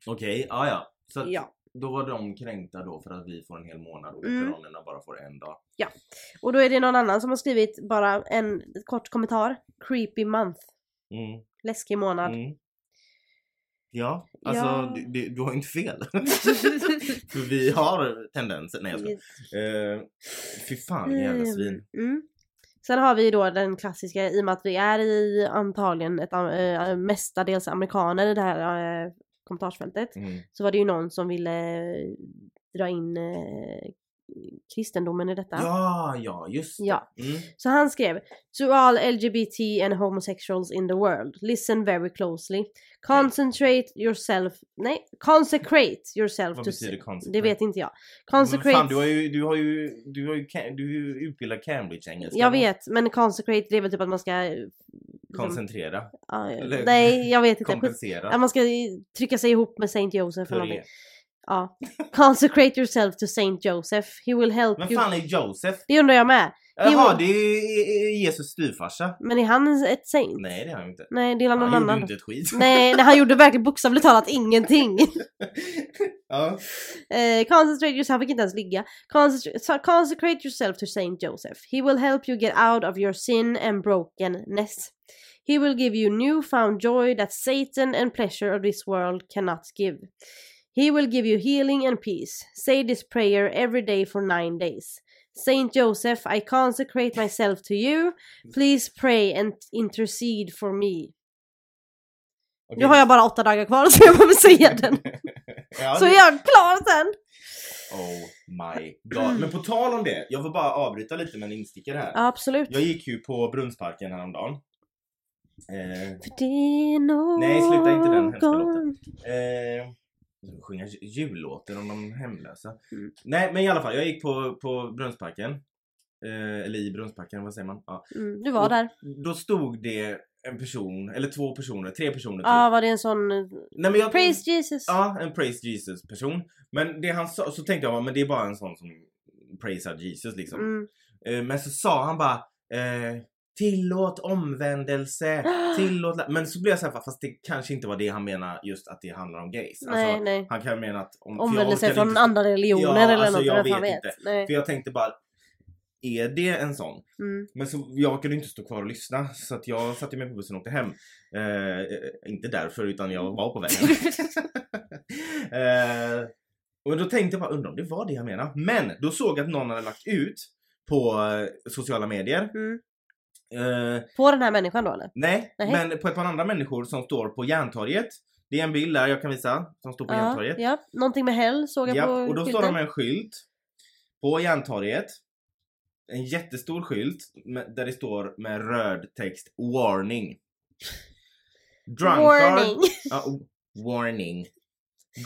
Okej, ja ja. Så att ja. då var de kränkta då för att vi får en hel månad och Mm. veteranerna bara får en dag. Och då är det någon annan som har skrivit bara en kort kommentar. Creepy month. Mm. Läskig månad. Mm. Ja, alltså Ja. Du, du, du har inte fel. För vi har tendenser. Nej jag skojar. Uh, fy fan jävla Ehm, svin. Mm. Sen har vi då den klassiska, i och med att vi är i antagligen ett, äh, mestadels amerikaner i det här äh, kommentarsfältet. Mm. Så var det ju någon som ville eh, dra in eh, kristendomen i detta. Ja, ja just det. Ja. Mm. Så han skrev To all LGBT and homosexuals in the world, listen very closely. Concentrate yourself, nej, consecrate yourself Vad to... betyder Det consecrate? vet inte jag. Men Consecrate, fan, du har ju, du har ju, du har ju, du är ju utbildad Cambridge-engelska. jag vet, men consecrate det är väl typ att man ska... Koncentrera. ja, eller- nej, jag vet inte. Kompensera. Ja, man ska trycka sig ihop med Saint Joseph eller någonting. Ja. Consecrate yourself to Saint Joseph. He will help Vem you. fan är Joseph? Det undrar jag med. Jaha, Jo. det är Jesus styvfarsa. Men är han ett saint? Nej det är han inte. Nej, det är någon Han gjorde annan. ju inte ett skit. Nej, nej, han gjorde verkligen bokstavligt talat ingenting. ja. Eh, concentrate yourself, fick inte ens ligga. Concentrate, consecrate yourself to Saint Joseph. He will help you get out of your sin and brokenness. He will give you newfound joy that Satan and pleasure of this world cannot give. He will give you healing and peace. Say this prayer every day for nine days. Saint Joseph, I consecrate myself to you. Please pray and intercede for me. Okej. Nu har jag bara åtta dagar kvar så jag behöver säga den. ja, Så är jag klar sen! Oh my god. Men på tal om det, jag vill bara avbryta lite med en instickare här. Absolut. Jag gick ju på Brunnsparken häromdagen. Eh, För det är någon Nej, sluta inte den hemska låten. eh, sjunga ju- jullåtar om de hemlösa. Mm. Nej men i alla fall, jag gick på, på Brunnsparken. Eh, eller i Brunnsparken, vad säger man? Ja. Mm, du var Och där. Då stod det en person, eller två personer, tre personer typ. Ja, var det en sån... eh, Nej, men jag, Praise Jesus! Ja, en praise Jesus person. Men det han sa, så tänkte jag men det är bara en sån som praisar Jesus liksom. Mm. Eh, Men så sa han bara eh, Tillåt omvändelse, tillåt... lä-" Men så blev jag såhär, fast det kanske inte var det han menar just att det handlar om gays. Nej, Alltså, nej. han kan mena att... Om, Omvändelse från inte- andra religioner Ja, eller alltså, något. jag vet vet. inte. Nej. För jag tänkte bara, är det en sån? Mm. Men så, jag orkade inte stå kvar och lyssna så att jag satte mig på bussen och åkte hem. Eh, eh, inte därför utan jag var på vägen. eh, och då tänkte jag bara, undrar om det var det jag menade. Men då såg jag att någon hade lagt ut på eh, sociala medier. Mm. Eh, På den här människan då eller? nej, Nej. men på ett par andra människor som står på Järntorget. Det är en bild där jag kan visa som står på Ja, Järntorget. ja. Någonting med häll såg jag Ja, på och då står skylten. de med en skylt på Järntorget. En jättestor skylt med, där det står med röd text Warning. Drunkard, Warning! Ja, warning.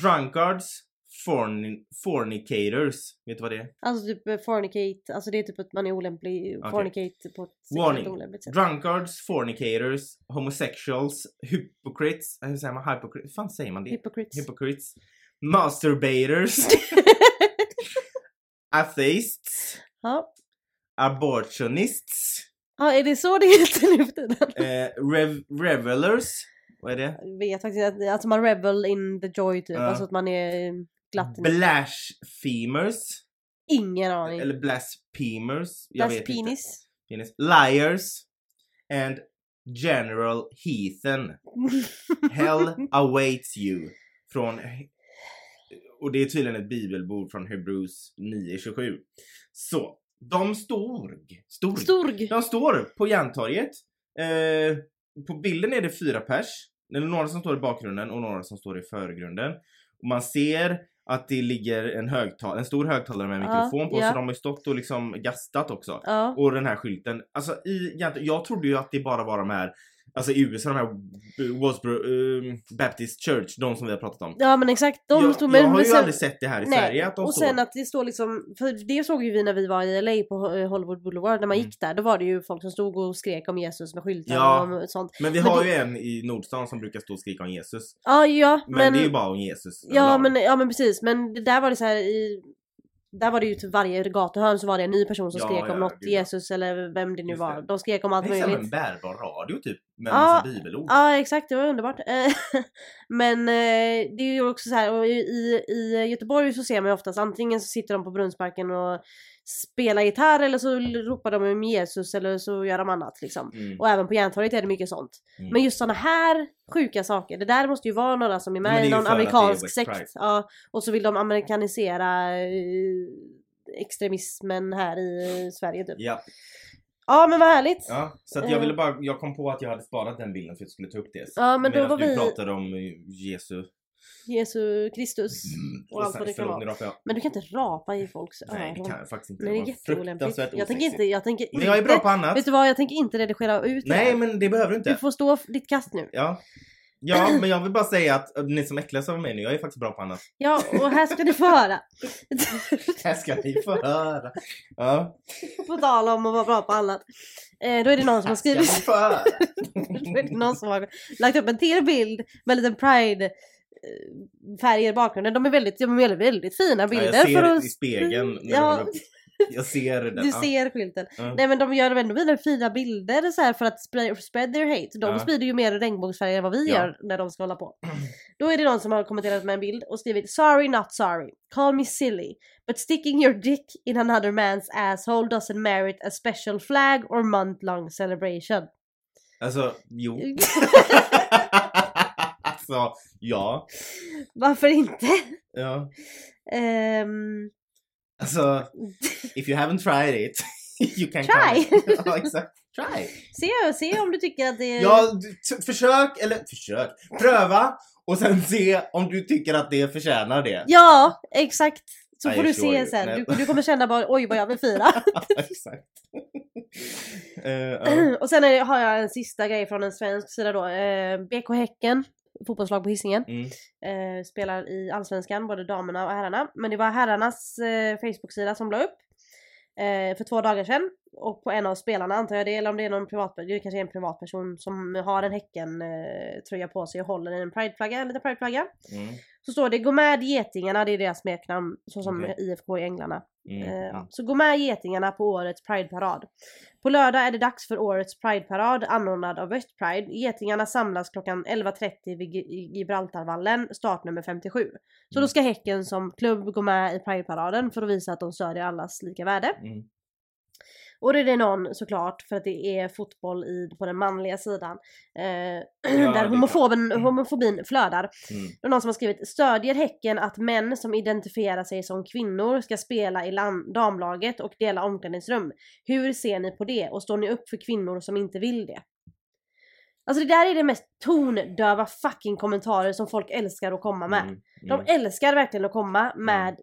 Drunkards, forni, fornicators. Vet du vad det är? Alltså typ eh, fornicate, alltså det är typ att man är olämplig, Okej. fornicate på ett Warning. olämpligt sätt. Drunkards, fornicators, homosexuals, hypocrites. Hur säger man hypocrite? Hur fan säger man det? Hypocrites. Hypocrites. Masturbators. Atheists. ja. Abortionists. ja, är det så det heter nu för tiden? Eh, rev, revelers. Vad är det? Jag vet faktiskt inte, alltså man revel in the joy typ, Ja. alltså att man är eh, glatt. Blasphemers. Ingen aning. Eller blasphemers. Jag inte. penis. Penis. Liars. And general heathen. Hell awaits you. Från och det är tydligen ett bibelbord från Hebrews 9.27. Så, de stod, stod, Storg! de står på Järntorget. Eh, på bilden är det fyra pers. Det är några som står i bakgrunden och några som står i förgrunden. Och man ser att det ligger en, högtal en stor högtalare med en Ja, mikrofon på ja. så de har ju stått och liksom gastat också. Ja. Och den här skylten. Alltså i, jag trodde ju att det bara var de här Alltså i USA, de här Wallsboro eh, Baptist Church, de som vi har pratat om. ja men exakt, de jag, stod jag har ju sen- aldrig sett det här i Nej, Sverige att de och står. sen att det står liksom, för det såg ju vi när vi var i LA på Hollywood Boulevard, när man Mm. gick där, då var det ju folk som stod och skrek om Jesus med skyltar Ja. och sånt. Men vi men har det- ju en i Nordstan som brukar stå och skrika om Jesus. Ja, ja, Men, men... det är ju bara om Jesus. ja, men, ja men precis, men det där var det så här i... Där var det ju till varje gatuhörn så var det en ny person som Ja, skrek om ja, något, gud. Jesus eller vem det nu var. det. De skrek om allt Det är som en möjligt. bärbar radio typ. Med Ja, massa bibelord. Ja exakt, det var underbart. Men eh, det är ju också så här, och i, i Göteborg så ser man ju oftast antingen så sitter de på Brunnsparken och spelar gitarr eller så ropar de om Jesus eller så gör de annat liksom. Mm. Och även på Järntorget är det mycket sånt. Mm. Men just såna här sjuka saker, det där måste ju vara några som är med i någon amerikansk sekt. Ja, och så vill de amerikanisera eh, extremismen här i Sverige typ. Ja, Ja men vad härligt! ja, så att Eh. jag ville bara, jag kom på att jag hade sparat den bilden för att jag skulle ta upp det. Ja, men då Medan var du vi- pratade om eh, Jesu... Jesu Kristus. Och allt vad det kan vara. Men du kan inte rapa i folks Nej, det öron. kan jag faktiskt inte. Nej, det är jätteolämpligt. Jag tänker inte, jag tänker Men jag är bra inte, på annat. vet du vad, jag tänker inte redigera ut det Nej, här. men det behöver du inte. Du får stå ditt kast nu. Ja. Ja, men jag vill bara säga att eh, ni som äcklas av mig nu, jag är faktiskt bra på annat. Ja, och här ska ni få höra. Här ska ni få höra. Ja. på tal om att vara bra på annat. Eh, då är det någon som har skrivit, då är det någon som har lagt upp en till bild med en liten pride färger i bakgrunden. De är väldigt, de är väldigt, väldigt fina Ja, bilder. jag ser för det att- i spegeln. Ja. Jag ser den. Du ja. ser skylten. Ja. Nej men de gör ändå vidare fina bilder så här för att spread, spread their hate. De Ja. sprider ju mer regnbågsfärger än vad vi Ja. gör när de ska hålla på. Då är det någon som har kommenterat med en bild och skrivit “Sorry not sorry, call me silly, but sticking your dick in another man's asshole doesn't merit a special flag or month long celebration”. Alltså, jo. alltså, ja. Varför inte? ja. Ehm, Alltså, if you haven't tried it, you can Try. come. ja, exakt. Try. se, se om du tycker att det är... Ja, du- försök, eller försök, pröva och sen se om du tycker att det förtjänar det. Ja, exakt. Så I får du se sen. Nej. Du, du kommer känna bara oj vad jag vill fira. exakt. Eh, ja. och sen det- har jag en sista grej från en svensk sida då. Eh, BK Häcken, fotbollslag på Hisingen. Mm. Eh, spelar i Allsvenskan, både damerna och herrarna. Men det var herrarnas eh, Facebook-sida som la upp. Eh, för två dagar sedan. Och på en av spelarna antar jag det, eller om det är någon privat, det kanske är en privatperson som har en Häcken-tröja på sig och håller i en prideflagga, en liten prideflagga. Mm. Så står det Gå med Getingarna, det är deras smeknamn, så som Okej. IFK i Änglarna. Mm. Eh. Så gå med Getingarna på årets Prideparad. På lördag är det dags för årets Prideparad anordnad av West Pride. Getingarna samlas klockan 11.30 vid Gi- Gibraltarvallen, startnummer 57. Så Mm. då ska Häcken som klubb gå med i Prideparaden för att visa att de stödjer allas lika värde. Mm. Och det är det någon såklart för att det är fotboll i, på den manliga sidan. Eh, där homofoben, homofobin flödar. Mm. Det är någon som har skrivit Stödjer Häcken att män som identifierar sig som kvinnor ska spela i damlaget och dela omklädningsrum? Hur ser ni på det och står ni upp för kvinnor som inte vill det? Alltså det där är det mest tondöva fucking kommentarer som folk älskar att komma med. Mm. De Mm. älskar verkligen att komma med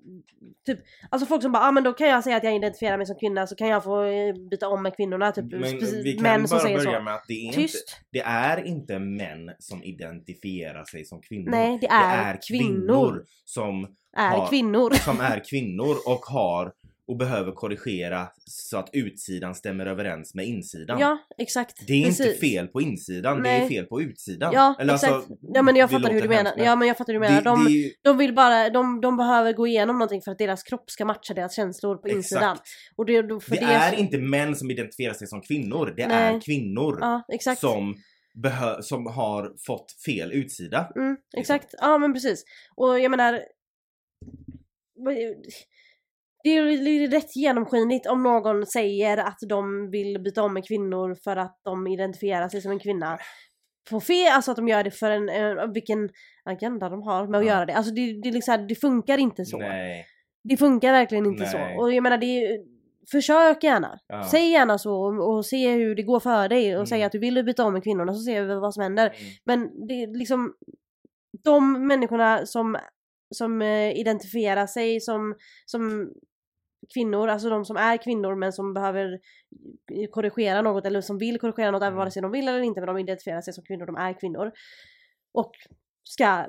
typ, alltså folk som bara ah, men då kan jag säga att jag identifierar mig som kvinna så kan jag få eh, byta om med kvinnorna typ Men vi kan män bara börja så. med att det är, inte, Tyst! det är inte män som identifierar sig som kvinnor. Nej det är, kvinnor. som, Är har- kvinnor. som är kvinnor och har och behöver korrigera så att utsidan stämmer överens med insidan. Ja exakt. Det är inte Precis. fel på insidan, det Nej. är fel på utsidan. Ja Eller exakt. alltså, ja men jag det fattar hur du menar. Ja men jag fattar hur du menar. det, De, det de vill bara, de, de behöver gå igenom någonting för att deras kropp ska matcha deras känslor på insidan. exakt. Och det, för Det det, är inte män som identifierar sig som kvinnor, det Nej. är kvinnor Ja exakt. som, som har fått fel utsida. Mm, exakt, ja men precis. Och jag menar... Det är rätt genomskinligt om någon säger att de vill byta om med kvinnor för att de identifierar sig som en kvinna. på fel, alltså att de gör det för en, en vilken agenda de har med att Ja. göra det. Alltså det, det, liksom, det funkar inte så. Nej. Det funkar verkligen inte Nej. så. Och jag menar det försök gärna. Ja. Säg gärna så och, och se hur det går för dig och Mm. säg att du vill byta om med kvinnorna så ser vi vad som händer. Mm. Men det är liksom de människorna som, som eh, identifierar sig som, som kvinnor, alltså de som är kvinnor men som behöver korrigera något eller som vill korrigera något, även Mm. vare sig de vill eller inte men de identifierar sig som kvinnor, de är kvinnor. Och ska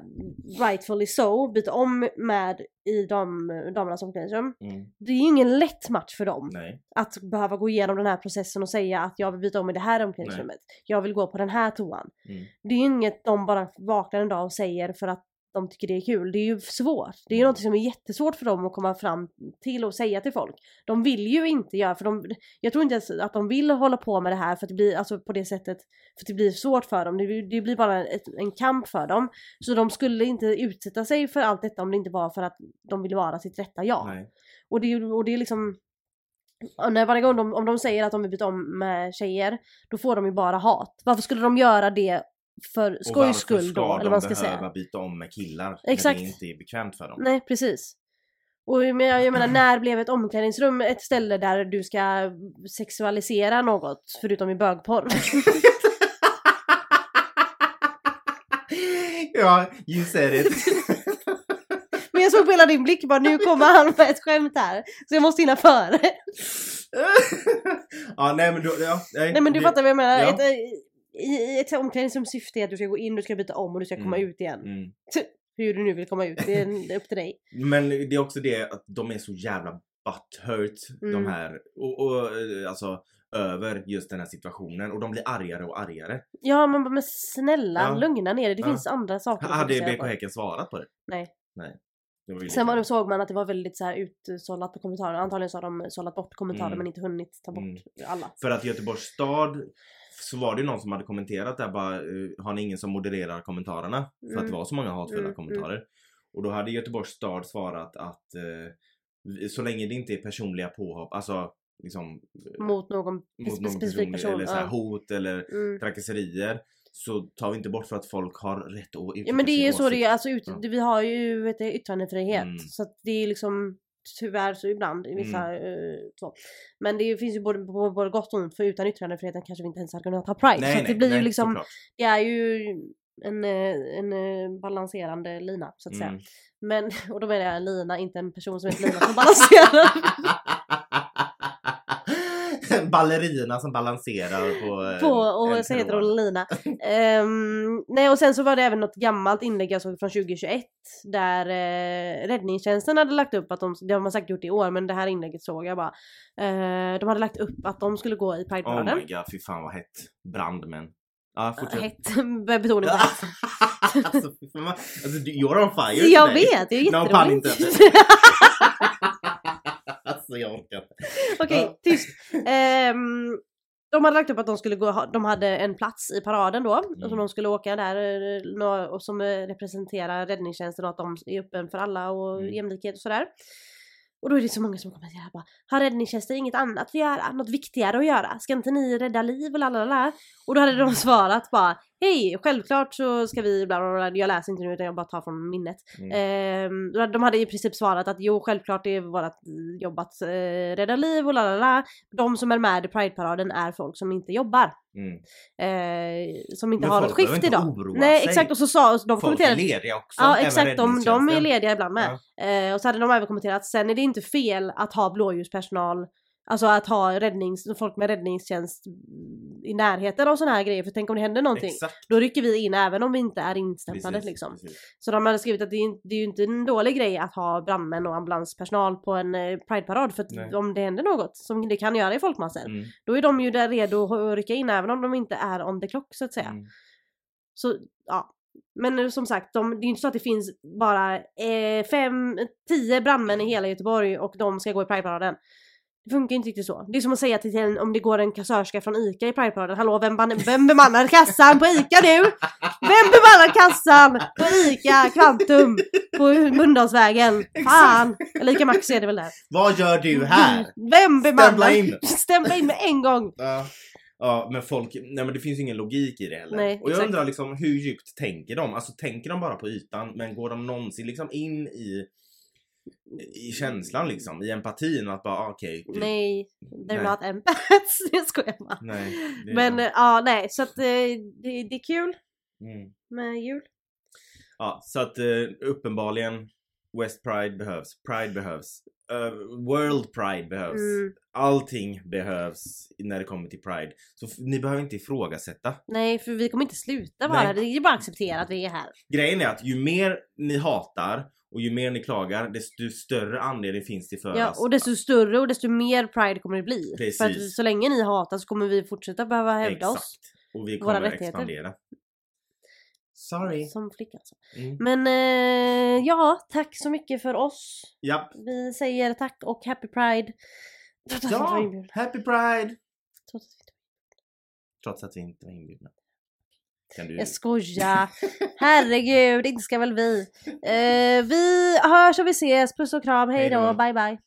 rightfully so byta om med i dam, damernas omklädningsrum. Mm. Det är ju ingen lätt match för dem Nej. att behöva gå igenom den här processen och säga att jag vill byta om i det här omklädningsrummet. Jag vill gå på den här toan. Mm. Det är ju inget de bara vaknar en dag och säger för att de tycker det är kul. Det är ju svårt. Det är ju Mm. något som är jättesvårt för dem att komma fram till och säga till folk. De vill ju inte göra, för de, jag tror inte ens att de vill hålla på med det här för att det blir, alltså på det sättet, för att det blir svårt för dem. Det, blir- det blir bara ett, en kamp för dem. Så de skulle inte utsätta sig för allt detta om det inte var för att de vill vara sitt rätta jag. Och det, och det är liksom när varje gång de, om de säger att de vill byta om med tjejer, då får de ju bara hat. Varför skulle de göra det för Och skojs varför skull ska då? de Eller vad man ska behöva säga. byta om med killar Exakt. när det inte är bekvämt för dem? Nej precis. Och jag menar, jag menar när blev ett omklädningsrum ett ställe där du ska sexualisera något förutom i bögporr? ja, you said it. Men jag såg på hela din blick bara nu kommer han med ett skämt här. Så jag måste hinna före. ja, nej men du, ja, nej, Nej men du det- fattar vad jag menar. Ja. Ett, eh, i, ett omklädningsrum syfte är att du ska gå in, du ska byta om och du ska komma Mm. ut igen. Mm. Hur du nu vill komma ut, det är det upp till dig. Men det är också det att de är så jävla butthurt Mm. de här. Och, och eh, alltså över just den här situationen och de blir argare och argare. Ja men, men snälla, Ja. lugna ner dig. Det Ja. finns andra saker Hade BK. Häcken svarat på det? Nej. Det var ju Sen var det, såg man att det var väldigt så här utsållat på kommentarer. Antagligen så har de sållat bort kommentarer Mm. men inte hunnit ta bort Mm. alla. För att Göteborgs stad så var det ju någon som hade kommenterat där bara eh, har ni ingen som modererar kommentarerna? För att det Mm. var så många hatfulla Mm, kommentarer. Och då hade Göteborgs stad svarat att eh, så länge det inte är personliga påhopp, alltså liksom eh, Mot någon, mot någon specifik person. eller så här, ja. hot eller Mm. trakasserier så tar vi inte bort för att folk har rätt att uttrycka Ja men det är ju så det är, alltså ut, Ja. vi har ju vet du, yttrandefrihet. Mm. Så att det är liksom tyvärr så ibland i vissa eh, så. Men det finns ju både, både, gott och ont för utan yttrandefriheten kanske vi inte ens hade kunnat ha Pride. Nej, så att det nej, blir ju nej, liksom, såklart. det är ju en, eh, en eh, balanserande lina så att säga. Mm. Men, och då menar jag lina, inte en person som heter Lina som balanserar. En ballerina som balanserar på... eh, på, och en så heter hon Lina. Ehm, nej och sen så var det även något gammalt inlägg jag såg från 2021 där eh, räddningstjänsten hade lagt upp att de, det har man säkert gjort i år men det här inlägget såg jag bara. Eh, de hade lagt upp att de skulle gå i Oh Prideparaden. my god, fy fan vad hett. Brandmän. Ja, fortsätt. Hett, betoning på hett. alltså, alltså, du- you're on fire Jag today. vet, det är No pun jätteroligt. intended. alltså jag orkar inte. Okej, Ja. tyst. Ehm, de hade lagt upp att de skulle gå, de hade en plats i paraden då, Mm. som de skulle åka där eh, och som eh, representerar räddningstjänsten och att de är öppen för alla och Mm. jämlikhet och sådär. Och då är det så många som kommenterar bara Har räddningstjänsten inget annat att göra? Något viktigare att göra? Ska inte ni rädda liv och lalala? Och då hade de svarat bara Hej, självklart så ska vi bla bla bla. Jag läser inte nu utan jag bara tar från minnet. Mm. Hade- de hade i princip svarat att jo självklart det är vårt jobb att eh, rädda liv och lalala. De som är med i Pride-paraden är folk som inte jobbar. Mm. Eh, som inte Men har ett skift idag. Nej sig. exakt och så sa de Folk är lediga också. Ja exakt, de, de är lediga ibland med. Eh, och så hade de även kommenterat sen är det inte fel att ha blåljuspersonal Alltså att ha räddnings, folk med räddningstjänst i närheten av sådana här grejer för tänk om det händer någonting. Exakt. Då rycker vi in även om vi inte är instämplade Precis, liksom. precis. Så de hade skrivit att det är, det är ju inte en dålig grej att ha brandmän och ambulanspersonal på en eh, prideparad för att om det händer något som det kan göra i folkmassor Mm. då är de ju där redo att rycka in även om de inte är on the clock så att säga. Mm. Så ja. Men eh, som sagt, de, det är inte så att det finns bara eh, fem, tio brandmän i hela Göteborg och de ska gå i Prideparaden. Det funkar inte riktigt så. Det är som att säga till en, om det går en kassörska från ICA i Prideparaden. Hallå, vem, vem bemannar kassan på ICA nu? Vem bemannar kassan på ICA Kvantum på Mölndalsvägen? Fan! Eller ICA Maxi är det väl där. Vad gör du här? Vem bemannar? Stämpla in. Stämpla in med en gång! Ja. Ja men folk, nej men det finns ingen logik i det heller. Nej, och jag exakt. undrar liksom hur djupt tänker de? Alltså tänker de bara på ytan men går de någonsin liksom in i i känslan liksom, i empatin att bara ah, okej. vi- Nej, they're Nej. not empaths. Jag skojar bara. nej det Men ja, nej, så att eh, det, det är kul mm. med jul. Ja, så att eh, uppenbarligen West Pride behövs, Pride behövs, eh, World Pride behövs. Mm. Allting behövs när det kommer till Pride. Så ni behöver inte ifrågasätta. Nej, för vi kommer inte sluta vara Nej. Det är bara att acceptera att vi är här. Grejen är att ju mer ni hatar och ju mer ni klagar desto större anledning finns det för Ja, oss. och desto större och desto mer pride kommer det bli. Precis. För att så länge ni hatar så kommer vi fortsätta behöva hävda Exakt. oss. Och vi våra kommer rättigheter. expandera. Sorry. Som flicka alltså. Mm. Men eh, ja, tack så mycket för oss. Japp. Vi säger tack och happy pride. Trots att vi inte var Ja. Happy Pride! Trots att vi inte- Trots att vi inte var inbjudna. Du... Jag skojar. Herregud, inte ska väl vi. Eh, vi hörs och vi ses. Puss och kram. Hej då. Bye bye.